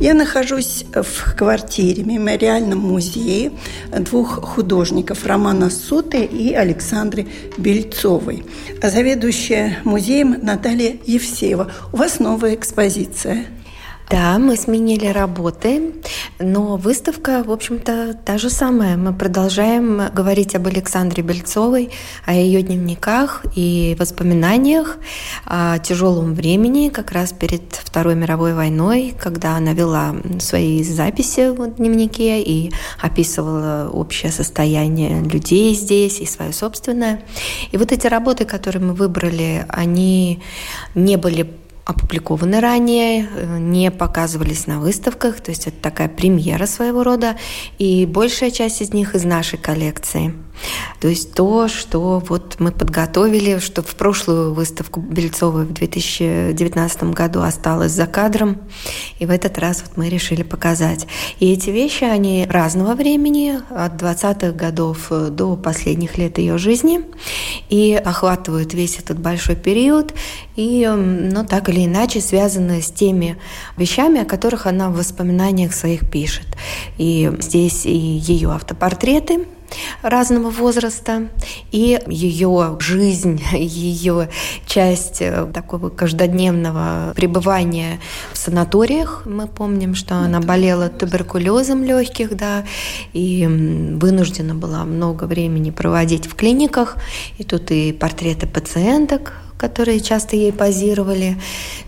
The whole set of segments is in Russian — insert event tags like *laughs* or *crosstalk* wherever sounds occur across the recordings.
Я нахожусь в квартире Мемориальном музее двух художников Романа Суты и Александры Бельцовой. А заведующая музеем Наталья Евсеева. У вас новая экспозиция – да, мы сменили работы, но выставка, в общем-то, та же самая. Мы продолжаем говорить об Александре Бельцовой, о ее дневниках и воспоминаниях о тяжелом времени, как раз перед Второй мировой войной, когда она вела свои записи в дневнике и описывала общее состояние людей здесь и свое собственное. И вот эти работы, которые мы выбрали, они не были опубликованы ранее, э, не показывались на выставках, то есть это такая премьера своего рода, и большая часть из них из нашей коллекции. То есть то, что вот мы подготовили, что в прошлую выставку Бельцовой в 2019 году осталось за кадром, и в этот раз вот мы решили показать. И эти вещи, они разного времени, от 20-х годов до последних лет ее жизни, и охватывают весь этот большой период, и, ну, так или иначе связаны с теми вещами, о которых она в воспоминаниях своих пишет. И здесь и ее автопортреты, разного возраста, и ее жизнь, *laughs* ее часть э, такого каждодневного пребывания в санаториях. Мы помним, что она болела туберкулезом легких, да, и вынуждена была много времени проводить в клиниках. И тут и портреты пациенток, которые часто ей позировали.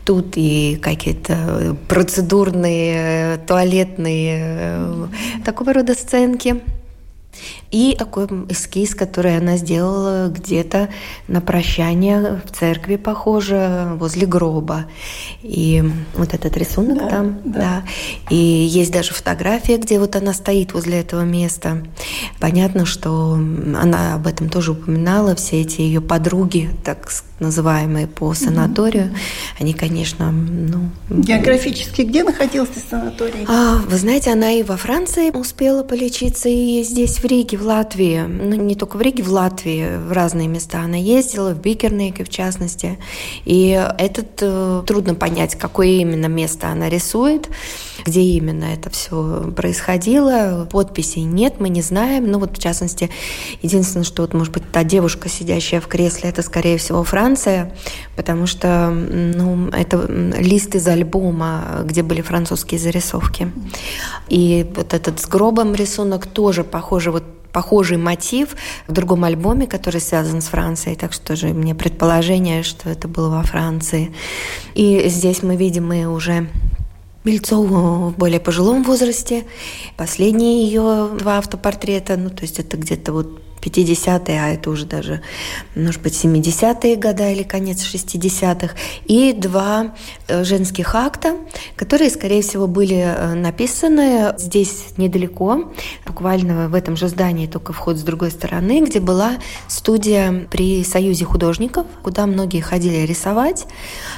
Тут и какие-то процедурные, туалетные, э, такого рода сценки. И такой эскиз, который она сделала где-то на прощание в церкви, похоже, возле гроба. И вот этот рисунок да, там, да. да. И есть даже фотография, где вот она стоит возле этого места. Понятно, что она об этом тоже упоминала, все эти ее подруги, так называемые по санаторию, mm-hmm. они, конечно, ну... Географически где находился санаторий? А, вы знаете, она и во Франции успела полечиться, и здесь, в Риге, в Латвии. Ну, не только в Риге, в Латвии, в разные места она ездила, в Бикернеке, в частности. И этот э, трудно понять, какое именно место она рисует, где именно это все происходило. Подписей нет, мы не знаем. Ну, вот, в частности, единственное, что вот, может быть, та девушка, сидящая в кресле, это, скорее всего, Франция, потому что, ну, это лист из альбома, где были французские зарисовки. И вот этот с гробом рисунок тоже похоже вот похожий мотив в другом альбоме, который связан с Францией, так что же мне предположение, что это было во Франции. И здесь мы видим и уже Бельцову в более пожилом возрасте. Последние ее два автопортрета, ну, то есть это где-то вот 50-е, а это уже даже, может быть, 70-е годы или конец 60-х, и два э, женских акта, которые, скорее всего, были э, написаны здесь недалеко, буквально в этом же здании, только вход с другой стороны, где была студия при Союзе художников, куда многие ходили рисовать.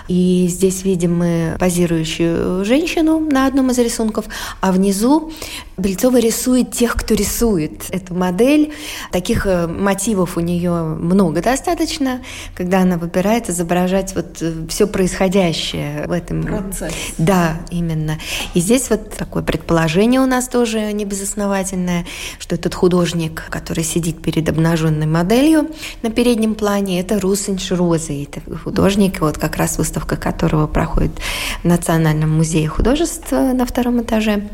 И здесь видим мы позирующую женщину на одном из рисунков, а внизу Бельцова рисует тех, кто рисует эту модель. Таких э, мотивов у нее много достаточно, когда она выбирает изображать вот э, все происходящее в этом процессе. Да, именно. И здесь вот такое предположение у нас тоже не безосновательное, что этот художник, который сидит перед обнаженной моделью на переднем плане, это Русень Шрозы. Это художник, вот как раз выставка которого проходит в Национальном музее художества на втором этаже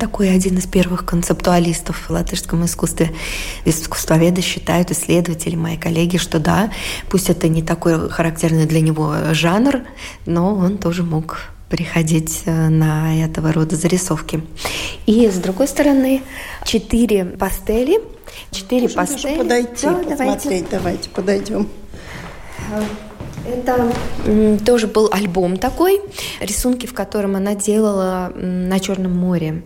такой один из первых концептуалистов в латышском искусстве. Искусствоведы считают, исследователи, мои коллеги, что да, пусть это не такой характерный для него жанр, но он тоже мог приходить э, на этого рода зарисовки. И с другой стороны, четыре пастели. Четыре пастели. подойти, да, посмотреть, давайте. давайте подойдем. Это тоже был альбом такой, рисунки, в котором она делала на Черном море,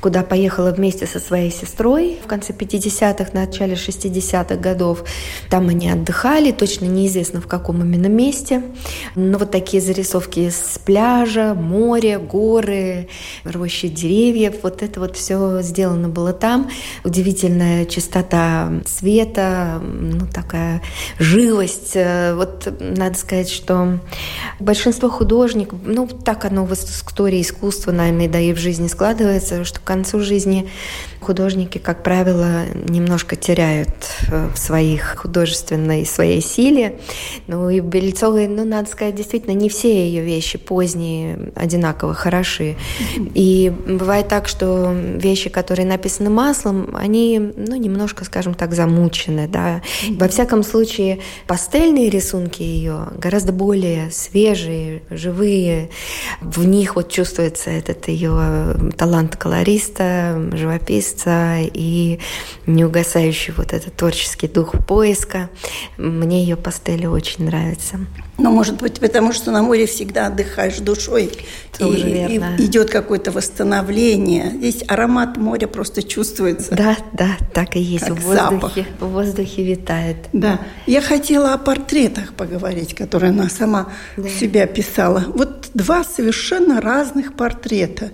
куда поехала вместе со своей сестрой в конце 50-х, начале 60-х годов. Там они отдыхали, точно неизвестно в каком именно месте. Но вот такие зарисовки с пляжа, моря, горы, рощи деревьев, вот это вот все сделано было там. Удивительная чистота цвета, ну такая живость. Э, вот надо сказать, что большинство художников, ну, так оно в истории искусства, наверное, да и в жизни складывается, что к концу жизни художники, как правило, немножко теряют э, в своих художественной своей силе. Ну и Бельцовой, ну, надо сказать, действительно, не все ее вещи поздние одинаково хороши. И бывает так, что вещи, которые написаны маслом, они, ну, немножко, скажем так, замучены, да. Во всяком случае, пастельные рисунки ее гораздо более свежие, живые. В них вот чувствуется этот ее талант колориста, живописца, и неугасающий вот этот творческий дух поиска. Мне ее пастели очень нравятся. Но, может быть, потому что на море всегда отдыхаешь душой. Тоже и, верно. и идет какое-то восстановление. Здесь аромат моря просто чувствуется. Да, да, так и есть. Как в воздухе, запах. в воздухе витает. Да. Я хотела о портретах поговорить, которые она сама да. себя писала. Вот два совершенно разных портрета.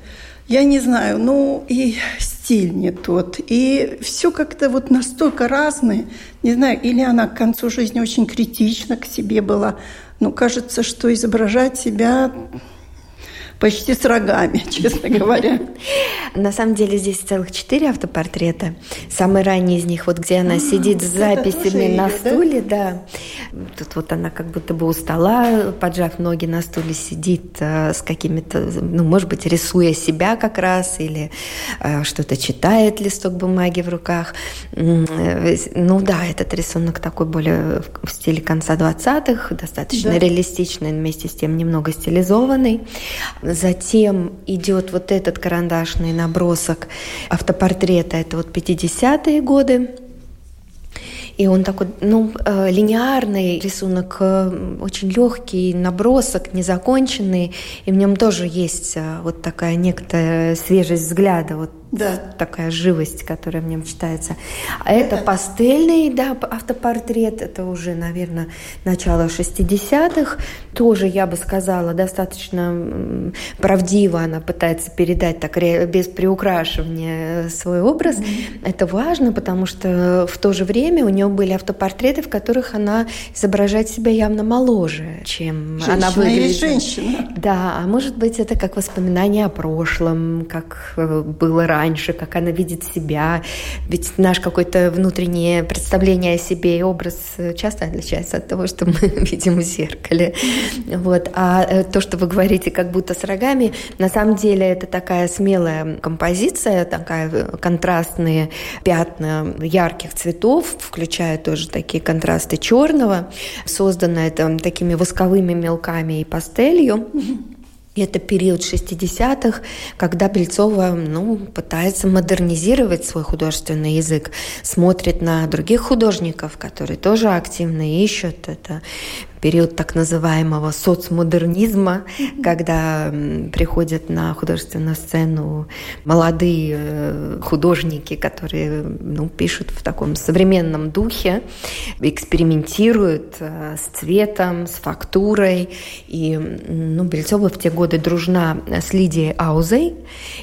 Я не знаю, ну и стиль не тот. И все как-то вот настолько разное. Не знаю, или она к концу жизни очень критична к себе была. Но кажется, что изображать себя почти с рогами, *laughs* честно говоря. На самом деле здесь целых четыре автопортрета. Самый ранний из них, вот где она сидит с записями на стуле, да. Тут вот она как будто бы у стола, поджав ноги на стуле, сидит э, с какими-то, ну, может быть, рисуя себя как раз, или э, что-то читает, листок бумаги в руках. Э, ну да, этот рисунок такой более в стиле конца 20-х, достаточно реалистичный, вместе с тем немного стилизованный. Затем идет вот этот карандашный набросок автопортрета, это вот 50-е годы. И он такой, ну, э, линейный рисунок, э, очень легкий, набросок, незаконченный. И в нем тоже есть э, вот такая некоторая свежесть взгляда, вот да. такая живость, которая в нем читается. А это пастельный, да, автопортрет, это уже, наверное, начало 60-х. Тоже, я бы сказала, достаточно правдиво она пытается передать так без приукрашивания свой образ. Mm-hmm. Это важно, потому что в то же время у нее были автопортреты, в которых она изображает себя явно моложе, чем женщина она выглядит. женщина. Да, а может быть, это как воспоминание о прошлом, как э, было раньше раньше, как она видит себя. Ведь наш какое-то внутреннее представление о себе и образ часто отличается от того, что *laughs* мы видим в зеркале. Вот. А э, то, что вы говорите как будто с рогами, на самом деле это такая смелая композиция, такая э, контрастные пятна ярких цветов, включая тоже такие контрасты черного. Создано это такими восковыми мелками и пастелью. Это период 60-х, когда Бельцова ну, пытается модернизировать свой художественный язык, смотрит на других художников, которые тоже активно ищут это период так называемого соцмодернизма, когда приходят на художественную сцену молодые э, художники, которые ну, пишут в таком современном духе, экспериментируют э, с цветом, с фактурой. И ну, Бельцова в те годы дружна с Лидией Аузой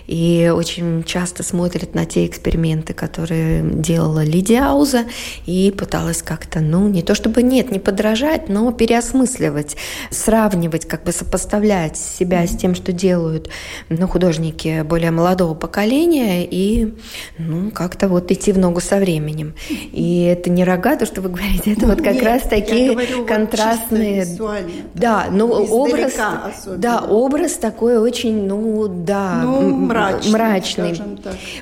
и очень часто смотрит на те эксперименты, которые делала Лидия Ауза, и пыталась как-то, ну, не то чтобы нет, не подражать, но перед переосмысливать, сравнивать, как бы сопоставлять себя с тем, что делают ну, художники более молодого поколения, и ну, как-то вот идти в ногу со временем. И это не рога, то, что вы говорите, это вот как Нет, раз такие говорю, контрастные... Вот да, ну образ... Да, образ такой очень, ну да, ну, мрачный, мрачный.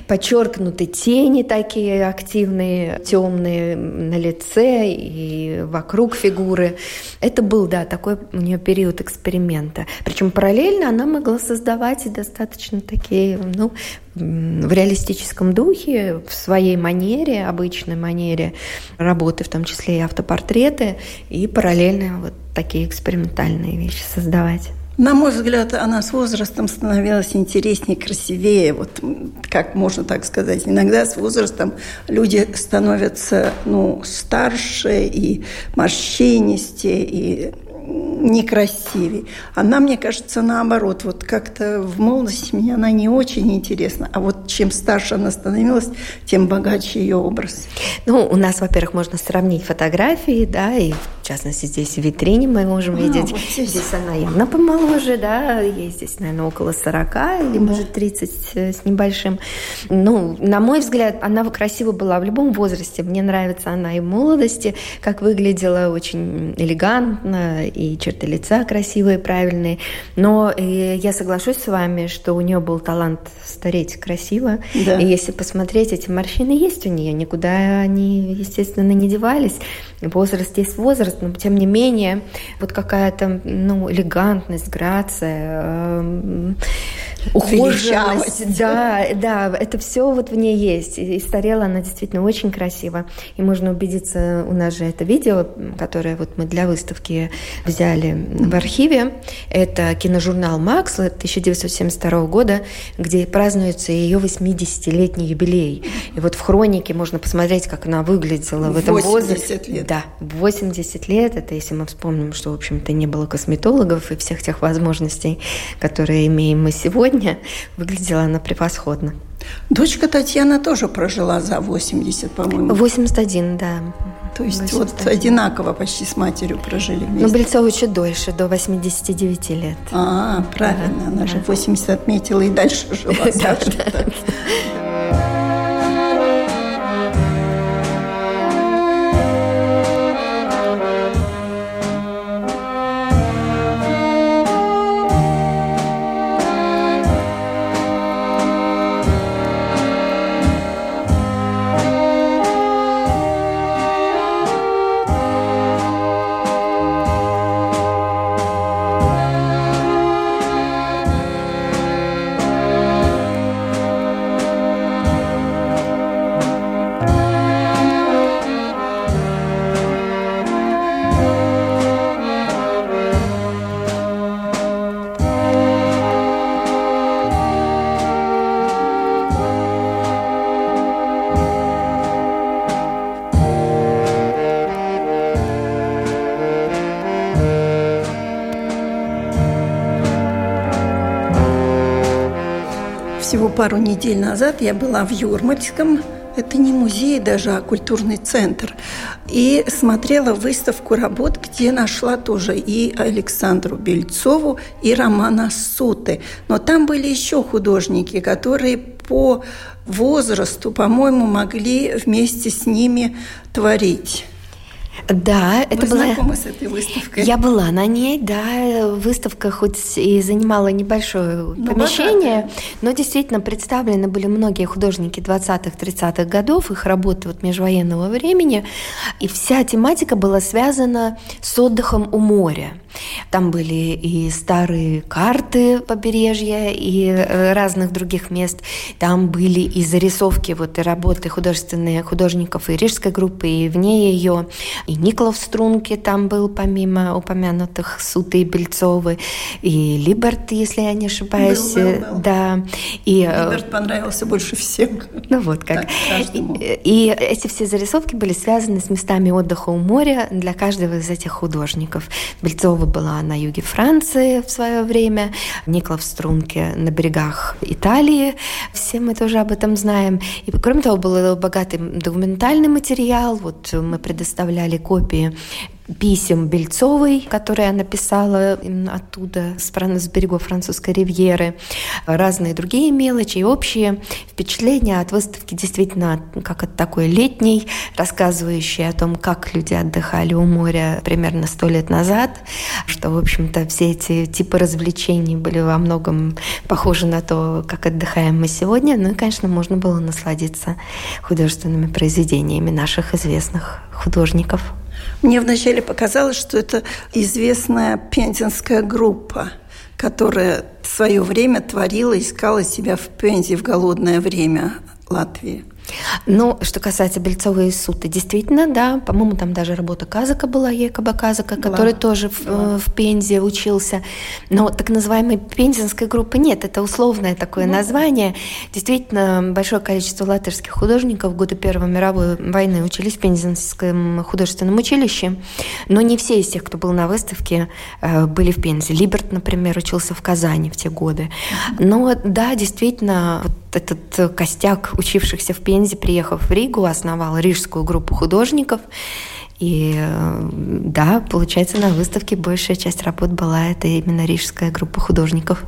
подчеркнуты тени такие активные, темные на лице и вокруг фигуры. Это был, да, такой у нее период эксперимента. Причем параллельно она могла создавать достаточно такие, ну, в реалистическом духе, в своей манере, обычной манере работы, в том числе и автопортреты, и параллельно вот такие экспериментальные вещи создавать. На мой взгляд, она с возрастом становилась интереснее, красивее, вот как можно так сказать. Иногда с возрастом люди становятся ну, старше и морщинистее, и некрасивей. Она, мне кажется, наоборот, вот как-то в молодости мне она не очень интересна, а вот чем старше она становилась, тем богаче ее образ. Ну, у нас, во-первых, можно сравнить фотографии, да, и частности здесь в витрине мы можем а, видеть. Вот здесь. здесь она явно помоложе, да, ей здесь, наверное, около 40 или, да. может, 30 э, с небольшим. Ну, на мой взгляд, она красиво была в любом возрасте. Мне нравится она и в молодости, как выглядела очень элегантно, и черты лица красивые, правильные. Но э, я соглашусь с вами, что у нее был талант стареть красиво. Да. И если посмотреть, эти морщины есть у нее, никуда они, естественно, не девались. Возраст есть возраст, но тем не менее, вот какая-то ну, элегантность, грация, э, ухоженность. Да, да, это все вот в ней есть. И старела она действительно очень красиво. И можно убедиться, у нас же это видео, которое вот мы для выставки взяли в архиве. Это киножурнал «Макс» 1972 года, где празднуется ее 80-летний юбилей. И вот в хронике можно посмотреть, как она выглядела в этом 80 возрасте. лет. Да, 80 лет. Это если мы вспомним, что, в общем-то, не было косметологов и всех тех возможностей, которые имеем мы сегодня, выглядела она превосходно. Дочка Татьяна тоже прожила за 80, по-моему. 81, да. То есть 81. вот одинаково почти с матерью прожили вместе. Ну, Бельцова чуть дольше, до 89 лет. А, правильно, да, она да. же 80 отметила и дальше жила. *laughs* пару недель назад я была в Юрмальском, это не музей даже, а культурный центр, и смотрела выставку работ, где нашла тоже и Александру Бельцову, и Романа Суты. Но там были еще художники, которые по возрасту, по-моему, могли вместе с ними творить. Да, это Вы была... знакомы с этой выставкой? Я была на ней, да. Выставка хоть и занимала небольшое ну, помещение, богатая. но действительно представлены были многие художники 20-30-х годов, их работы вот межвоенного времени, и вся тематика была связана с отдыхом у моря. Там были и старые карты побережья, и э, разных других мест. Там были и зарисовки, вот и работы художественные художников и рижской группы, и вне ее. И Николов Струнки там был, помимо упомянутых Суты и Бельцовы, и Либерт, если я не ошибаюсь. Был, был, был. Да. И, э, Либерт понравился больше всех. Ну вот как. Так, и, и эти все зарисовки были связаны с местами отдыха у моря для каждого из этих художников. Бельцова была на юге Франции в свое время, Никла в струнке на берегах Италии. Все мы тоже об этом знаем. И кроме того, был богатый документальный материал. Вот мы предоставляли копии писем Бельцовой, которые она писала оттуда, с, с берегов французской ривьеры, разные другие мелочи и общие впечатления от выставки действительно как от такой летней, рассказывающей о том, как люди отдыхали у моря примерно сто лет назад, что, в общем-то, все эти типы развлечений были во многом похожи на то, как отдыхаем мы сегодня. Ну и, конечно, можно было насладиться художественными произведениями наших известных художников. Мне вначале показалось, что это известная пензенская группа, которая в свое время творила, искала себя в Пензе в голодное время Латвии. Ну, что касается Бельцова и Суты, действительно, да, по-моему, там даже работа Казака была, Екаба Казака, который была. тоже в, была. в Пензе учился. Но так называемой пензенской группы нет, это условное такое ну. название. Действительно, большое количество латышских художников в годы Первой мировой войны учились в Пензенском художественном училище, но не все из тех, кто был на выставке, э, были в Пензе. Либерт, например, учился в Казани в те годы. Но да, действительно, вот этот костяк учившихся в Пензе, приехав в Ригу, основал рижскую группу художников. И да, получается, на выставке большая часть работ была это именно рижская группа художников.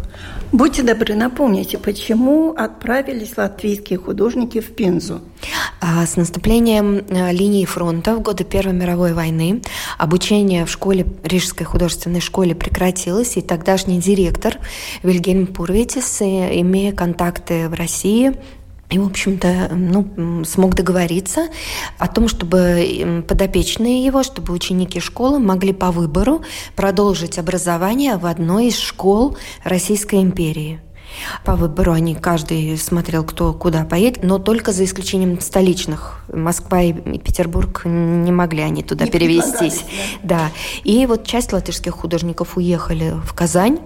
Будьте добры, напомните, почему отправились латвийские художники в Пензу? А с наступлением э, линии фронта в годы Первой мировой войны обучение в школе, Рижской художественной школе прекратилось, и тогдашний директор Вильгельм Пурвитис, э, имея контакты в России, и, в общем-то, ну, смог договориться о том, чтобы подопечные его, чтобы ученики школы могли по выбору продолжить образование в одной из школ Российской империи. По выбору они каждый смотрел, кто куда поедет, но только за исключением столичных. Москва и Петербург не могли они туда не перевестись. Да. да. И вот часть латышских художников уехали в Казань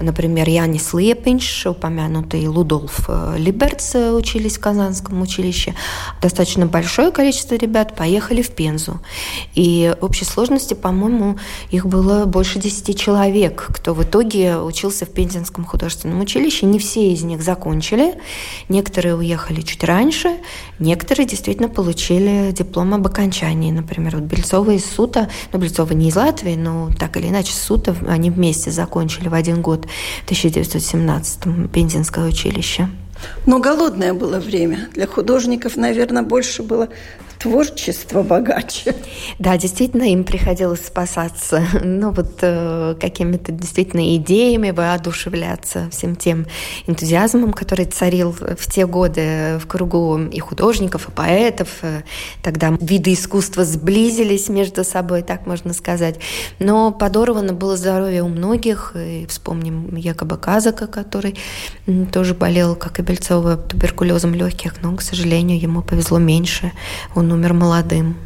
Например, Янис Лепинш, упомянутый Лудолф э, Либерц э, учились в Казанском училище. Достаточно большое количество ребят поехали в Пензу. И в общей сложности, по-моему, их было больше 10 человек, кто в итоге учился в Пензенском художественном училище. Не все из них закончили. Некоторые уехали чуть раньше, некоторые действительно получили диплом об окончании. Например, вот Бельцова из Сута, ну, Бельцова не из Латвии, но так или иначе Сута, они вместе закончили в один год, в 1917 Пензенское училище. Но голодное было время. Для художников, наверное, больше было творчество богаче. Да, действительно, им приходилось спасаться, *laughs* ну вот э, какими-то действительно идеями, воодушевляться всем тем энтузиазмом, который царил в те годы в кругу и художников, и поэтов. Э, тогда виды искусства сблизились между собой, так можно сказать. Но подорвано было здоровье у многих. И вспомним Якоба Казака, который тоже болел, как и Бельцова, туберкулезом легких, но, к сожалению, ему повезло меньше. Он умер молодым.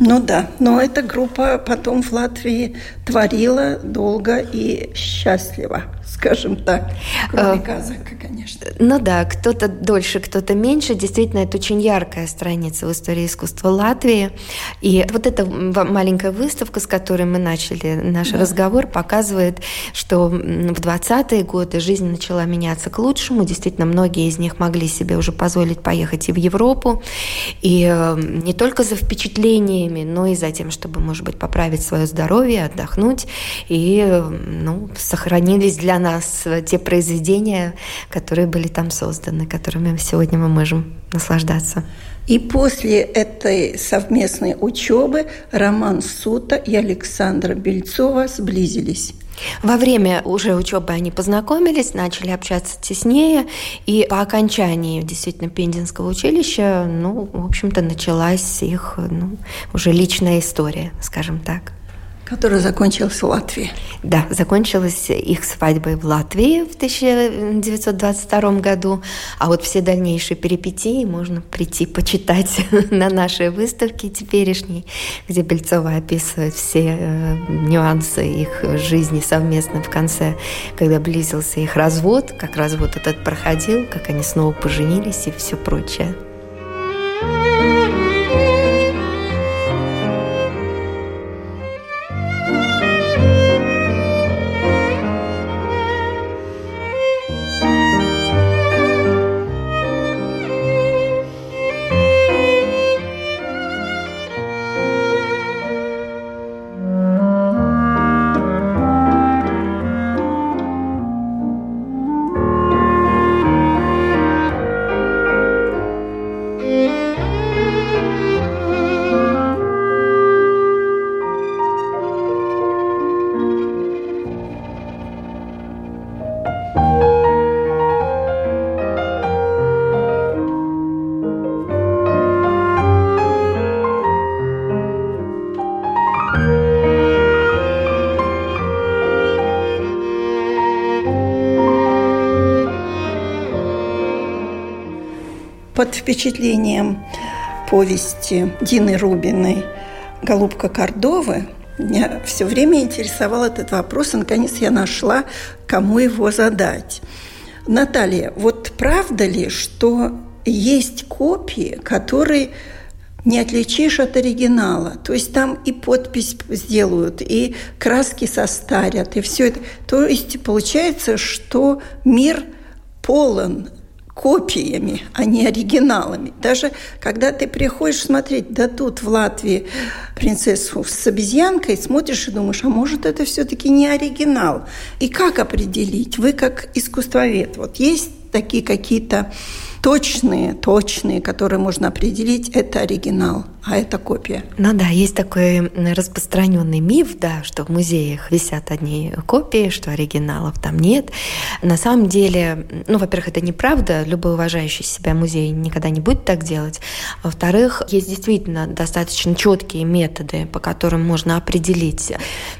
Ну да, но эта группа потом в Латвии творила долго и счастливо скажем так, кроме э. Ну да, кто-то дольше, кто-то меньше. Действительно, это очень яркая страница в истории искусства Латвии. И вот эта маленькая выставка, с которой мы начали наш да. разговор, показывает, что в 20-е годы жизнь начала меняться к лучшему. Действительно, многие из них могли себе уже позволить поехать и в Европу. И э, не только за впечатлениями, но и за тем, чтобы, может быть, поправить свое здоровье, отдохнуть. И э, ну, сохранились для нас те произведения, которые были там созданы, которыми сегодня мы можем наслаждаться. И после этой совместной учебы Роман Сута и Александра Бельцова сблизились. Во время уже учебы они познакомились, начали общаться теснее, и по окончании действительно Пензенского училища, ну, в общем-то, началась их ну, уже личная история, скажем так. Которая закончилась в Латвии. Да, закончилась их свадьбой в Латвии в 1922 году. А вот все дальнейшие перипетии можно прийти почитать *laughs* на нашей выставке теперешней, где Бельцова описывает все э, нюансы их жизни совместно в конце, когда близился их развод, как развод этот проходил, как они снова поженились и все прочее. Под впечатлением повести Дины Рубиной «Голубка Кордовы» меня все время интересовал этот вопрос, и наконец я нашла, кому его задать. Наталья, вот правда ли, что есть копии, которые не отличишь от оригинала. То есть там и подпись сделают, и краски состарят, и все это. То есть получается, что мир полон копиями, а не оригиналами. Даже когда ты приходишь смотреть, да тут в Латвии принцессу с обезьянкой, смотришь и думаешь, а может это все-таки не оригинал? И как определить? Вы как искусствовед, вот есть такие какие-то точные, точные, которые можно определить, это оригинал а это копия. Ну да, есть такой распространенный миф, да, что в музеях висят одни копии, что оригиналов там нет. На самом деле, ну, во-первых, это неправда, любой уважающий себя музей никогда не будет так делать. Во-вторых, есть действительно достаточно четкие методы, по которым можно определить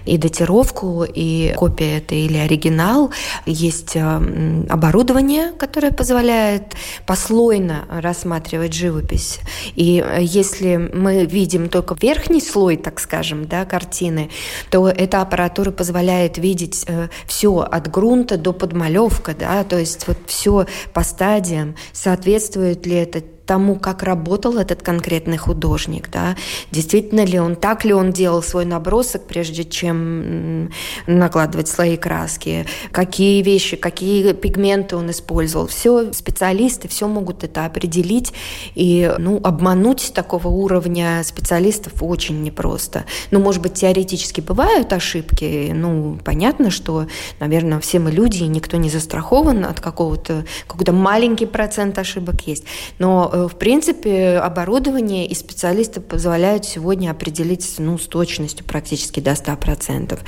и датировку, и копия это или оригинал. Есть э, оборудование, которое позволяет послойно рассматривать живопись. И э, если мы видим только верхний слой, так скажем, да, картины, то эта аппаратура позволяет видеть э, все от грунта до подмалевка, да, то есть вот все по стадиям, соответствует ли это тому, как работал этот конкретный художник, да, действительно ли он, так ли он делал свой набросок, прежде чем накладывать слои краски, какие вещи, какие пигменты он использовал. Все специалисты, все могут это определить, и, ну, обмануть такого уровня специалистов очень непросто. Ну, может быть, теоретически бывают ошибки, ну, понятно, что, наверное, все мы люди, и никто не застрахован от какого-то, какой-то маленький процент ошибок есть, но э, в принципе, оборудование и специалисты позволяют сегодня определить ну, с точностью практически до 100%.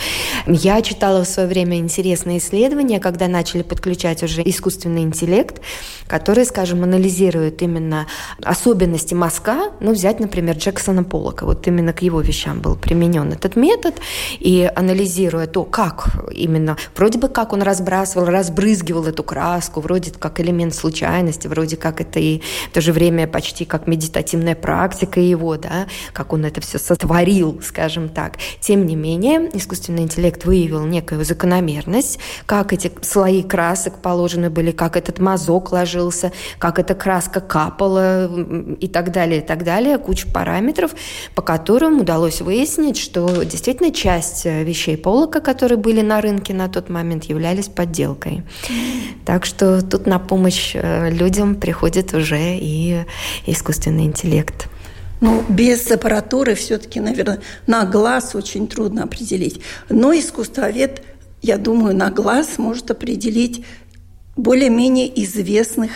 Я читала в свое время интересные исследования, когда начали подключать уже искусственный интеллект, который, скажем, анализирует именно особенности мазка. Ну, взять, например, Джексона Поллока. Вот именно к его вещам был применен этот метод. И анализируя то, как именно, вроде бы как он разбрасывал, разбрызгивал эту краску, вроде как элемент случайности, вроде как это и в то же время почти как медитативная практика его, да, как он это все сотворил, скажем так. Тем не менее, искусственный интеллект выявил некую закономерность, как эти слои красок положены были, как этот мазок ложился, как эта краска капала и так далее, и так далее. Куча параметров, по которым удалось выяснить, что действительно часть вещей Полока, которые были на рынке на тот момент, являлись подделкой. Так что тут на помощь э, людям приходит уже и искусственный интеллект. Ну, без аппаратуры все-таки, наверное, на глаз очень трудно определить. Но искусствовед, я думаю, на глаз может определить более-менее известных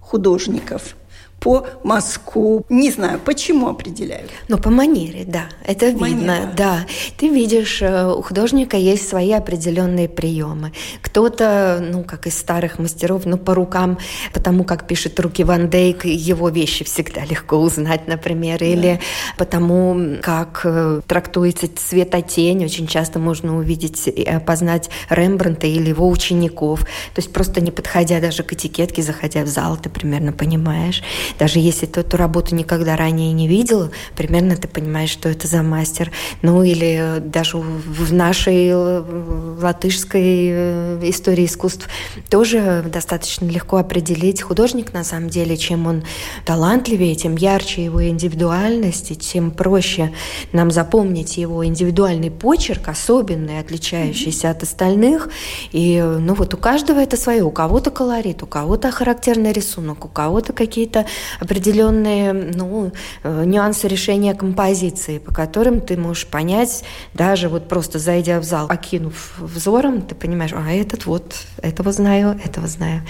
художников – по мазку. Не знаю, почему определяют. Ну, по манере, да. Это Манера. видно, да. Ты видишь, э, у художника есть свои определенные приемы. Кто-то, ну, как из старых мастеров, ну, по рукам, потому как пишет руки Ван Дейк, его вещи всегда легко узнать, например, да. или потому как э, трактуется цветотень, очень часто можно увидеть и опознать Рембранта или его учеников. То есть просто не подходя даже к этикетке, заходя в зал, ты примерно понимаешь. Даже если ты эту работу никогда ранее не видел, примерно ты понимаешь, что это за мастер. Ну или даже в нашей э, латышской э, истории искусств тоже достаточно легко определить художник на самом деле, чем он талантливее, тем ярче его индивидуальность, и тем проще нам запомнить его индивидуальный почерк, особенный, отличающийся от остальных. И ну вот у каждого это свое. У кого-то колорит, у кого-то характерный рисунок, у кого-то какие-то определенные ну, э, нюансы решения композиции, по которым ты можешь понять, даже вот просто зайдя в зал, окинув взором, ты понимаешь, а этот вот, этого знаю, этого знаю.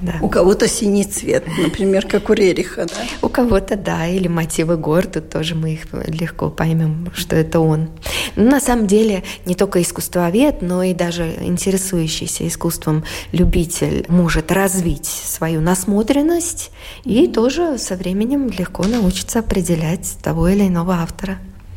Да. У кого-то синий цвет, например, как у Рериха, да? У кого-то, да, или мотивы гор, тут тоже мы их легко поймем, что это он. Но на самом деле не только искусствовед, но и даже интересующийся искусством любитель может развить свою насмотренность и тоже со временем легко научиться определять того или иного автора.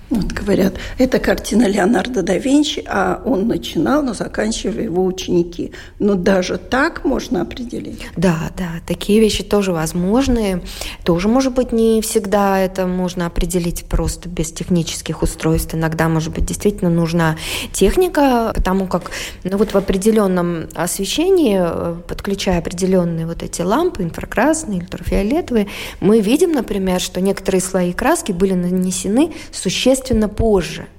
Вот говорят, это картина Леонардо да Винчи, а он начинал, но заканчивали его ученики. Но даже так можно определить? Да, да, такие вещи тоже возможны. Тоже, может быть, не всегда это можно определить просто без технических устройств. Иногда, может быть, действительно нужна техника, потому как ну, вот в определенном освещении, э, подключая определенные вот эти лампы, инфракрасные, ультрафиолетовые, мы видим, например, что некоторые слои краски были нанесены существенно существенно позже –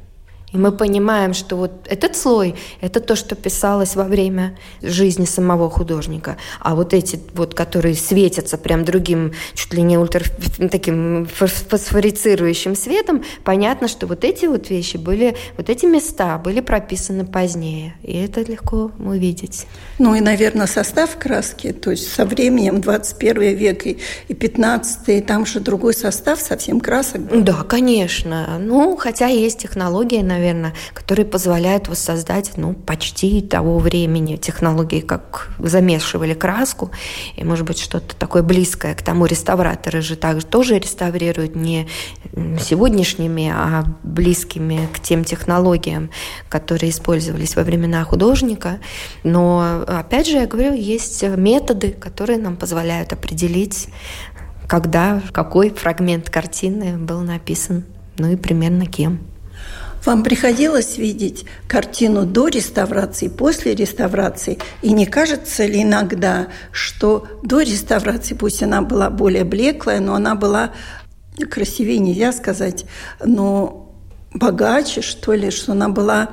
и мы понимаем, что вот этот слой – это то, что писалось во время жизни самого художника. А вот эти вот, которые светятся прям другим, чуть ли не ультра *laughs* таким фосфорицирующим светом, понятно, что вот эти вот вещи были, вот эти места были прописаны позднее. И это легко увидеть. Ну и, наверное, состав краски, то есть со временем 21 век и, и 15 там же другой состав совсем красок. Был. Да, конечно. Ну, хотя есть технология, наверное, наверное, которые позволяют воссоздать ну, почти того времени технологии, как замешивали краску, и, может быть, что-то такое близкое к тому. Реставраторы же также тоже реставрируют не сегодняшними, а близкими к тем технологиям, которые использовались во времена художника. Но, опять же, я говорю, есть методы, которые нам позволяют определить, когда, какой фрагмент картины был написан, ну и примерно кем. Вам приходилось видеть картину до реставрации, после реставрации? И не кажется ли иногда, что до реставрации, пусть она была более блеклая, но она была красивее, нельзя сказать, но богаче, что ли, что она была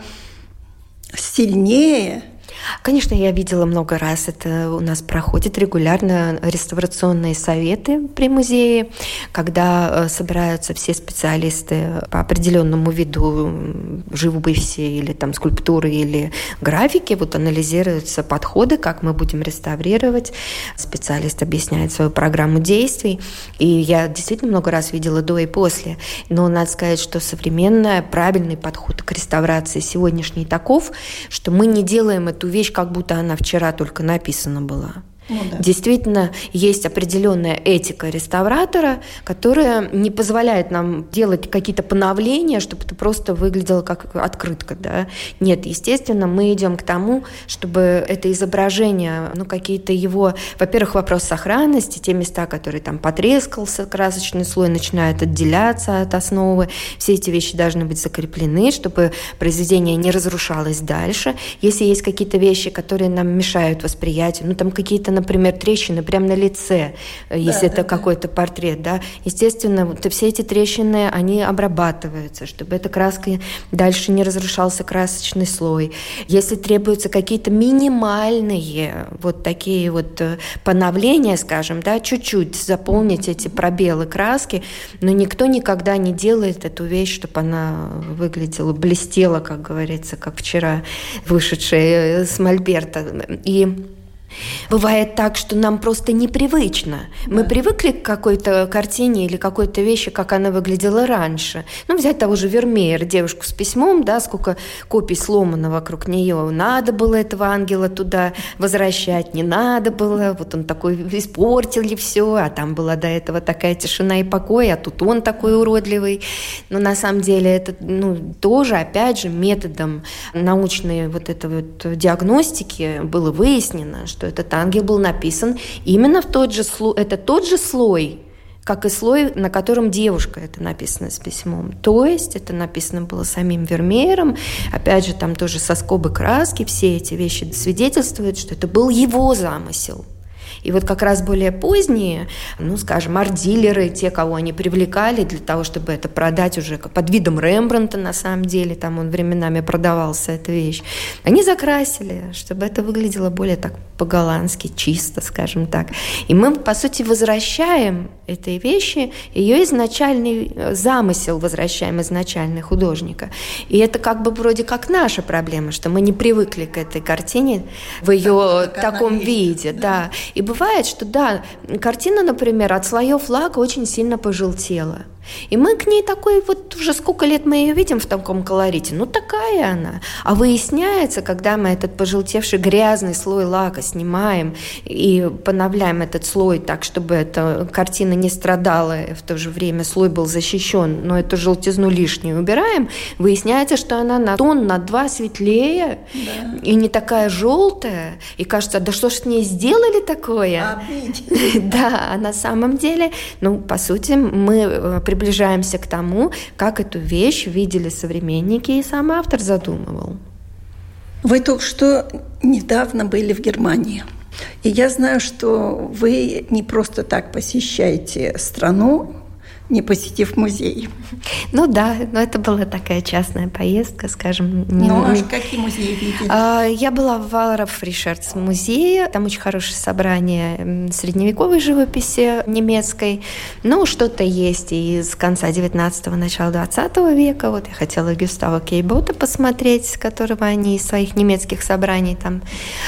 сильнее – Конечно, я видела много раз. Это у нас проходит регулярно реставрационные советы при музее, когда э, собираются все специалисты по определенному виду живописи или там скульптуры или графики. Вот анализируются подходы, как мы будем реставрировать. Специалист объясняет свою программу действий. И я действительно много раз видела до и после. Но надо сказать, что современный правильный подход к реставрации сегодняшний таков, что мы не делаем эту вещь, как будто она вчера только написана была. Ну, да. Действительно, есть определенная этика реставратора, которая не позволяет нам делать какие-то поновления, чтобы это просто выглядело как открытка. Да? Нет, естественно, мы идем к тому, чтобы это изображение, ну, какие-то его, во-первых, вопрос сохранности, те места, которые там потрескался, красочный слой начинает отделяться от основы, все эти вещи должны быть закреплены, чтобы произведение не разрушалось дальше. Если есть какие-то вещи, которые нам мешают восприятию, ну, там какие-то например, трещины прямо на лице, э, если да, это да, какой-то портрет, да, естественно, вот все эти трещины, они обрабатываются, чтобы эта краска дальше не разрушался красочный слой. Если требуются какие-то минимальные вот такие вот э, поновления, скажем, да, чуть-чуть заполнить эти пробелы краски, но никто никогда не делает эту вещь, чтобы она выглядела, блестела, как говорится, как вчера вышедшая э, с Мольберта. И Бывает так, что нам просто непривычно. Мы привыкли к какой-то картине или какой-то вещи, как она выглядела раньше. Ну, взять того же Вермеер, девушку с письмом, да, сколько копий сломано вокруг нее. Надо было этого ангела туда возвращать, не надо было. Вот он такой испортили все, а там была до этого такая тишина и покой, а тут он такой уродливый. Но на самом деле это ну, тоже, опять же, методом научной вот этой вот диагностики было выяснено, что этот ангел был написан именно в тот же слой, это тот же слой, как и слой, на котором девушка это написано с письмом. То есть это написано было самим Вермеером, опять же, там тоже со скобы краски, все эти вещи свидетельствуют, что это был его замысел – и вот как раз более поздние, ну, скажем, арт-дилеры, те, кого они привлекали для того, чтобы это продать уже под видом Рембранта, на самом деле, там он временами продавался, эта вещь, они закрасили, чтобы это выглядело более так по-голландски, чисто, скажем так. И мы, по сути, возвращаем этой вещи, ее изначальный э, замысел возвращаем изначальный художника. И это как бы вроде как наша проблема, что мы не привыкли к этой картине в ее так, таком виде. Да. да. И бывает, что да, картина, например, от слоев лака очень сильно пожелтела. И мы к ней такой, вот уже сколько лет мы ее видим в таком колорите, ну такая она. А выясняется, когда мы этот пожелтевший грязный слой лака снимаем и поновляем этот слой так, чтобы эта картина не страдала, в то же время слой был защищен, но эту желтизну лишнюю убираем, выясняется, что она на тон, на два светлее да. и не такая желтая. И кажется, да что ж с ней сделали такое? *laughs* Да, а на самом деле, ну, по сути, мы э, приближаемся к тому, как эту вещь видели современники и сам автор задумывал. Вы только что недавно были в Германии. И я знаю, что вы не просто так посещаете страну, не посетив музей. Ну да, но это была такая частная поездка, скажем. Не... Ну, а какие музеи видели? А, я была в Валаров Ришардс музее, там очень хорошее собрание средневековой живописи немецкой. Ну, что-то есть из конца 19-го, начала 20 века. Вот я хотела Гюстава Кейбота посмотреть, которого они из своих немецких собраний там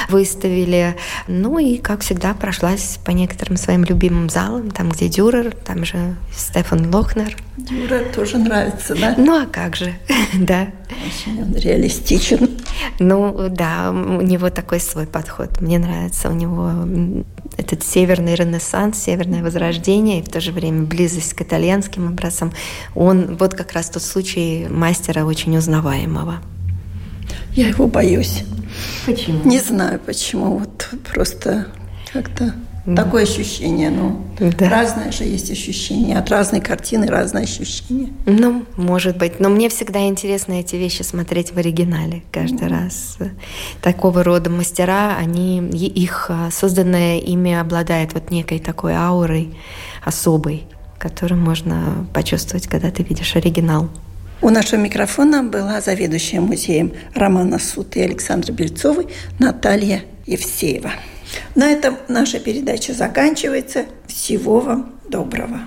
выставили. Ну и, как всегда, прошлась по некоторым своим любимым залам, там, где Дюрер, там же Стефан Стефан Лохнер. Юра тоже нравится, да? Ну, а как же, *laughs* да. Очень он реалистичен. Ну, да, у него такой свой подход. Мне нравится у него этот северный ренессанс, северное возрождение, и в то же время близость к итальянским образцам. Он вот как раз тот случай мастера очень узнаваемого. Я его боюсь. Почему? Не знаю почему. Вот просто как-то Такое ощущение, ну, да. разное же есть ощущение. От разной картины разное ощущение. Ну, может быть. Но мне всегда интересно эти вещи смотреть в оригинале каждый mm. раз. Такого рода мастера, они, их а, созданное ими обладает вот некой такой аурой особой, которую можно почувствовать, когда ты видишь оригинал. У нашего микрофона была заведующая музеем Романа Суд и Александра Бельцовой Наталья Евсеева. На этом наша передача заканчивается. Всего вам доброго.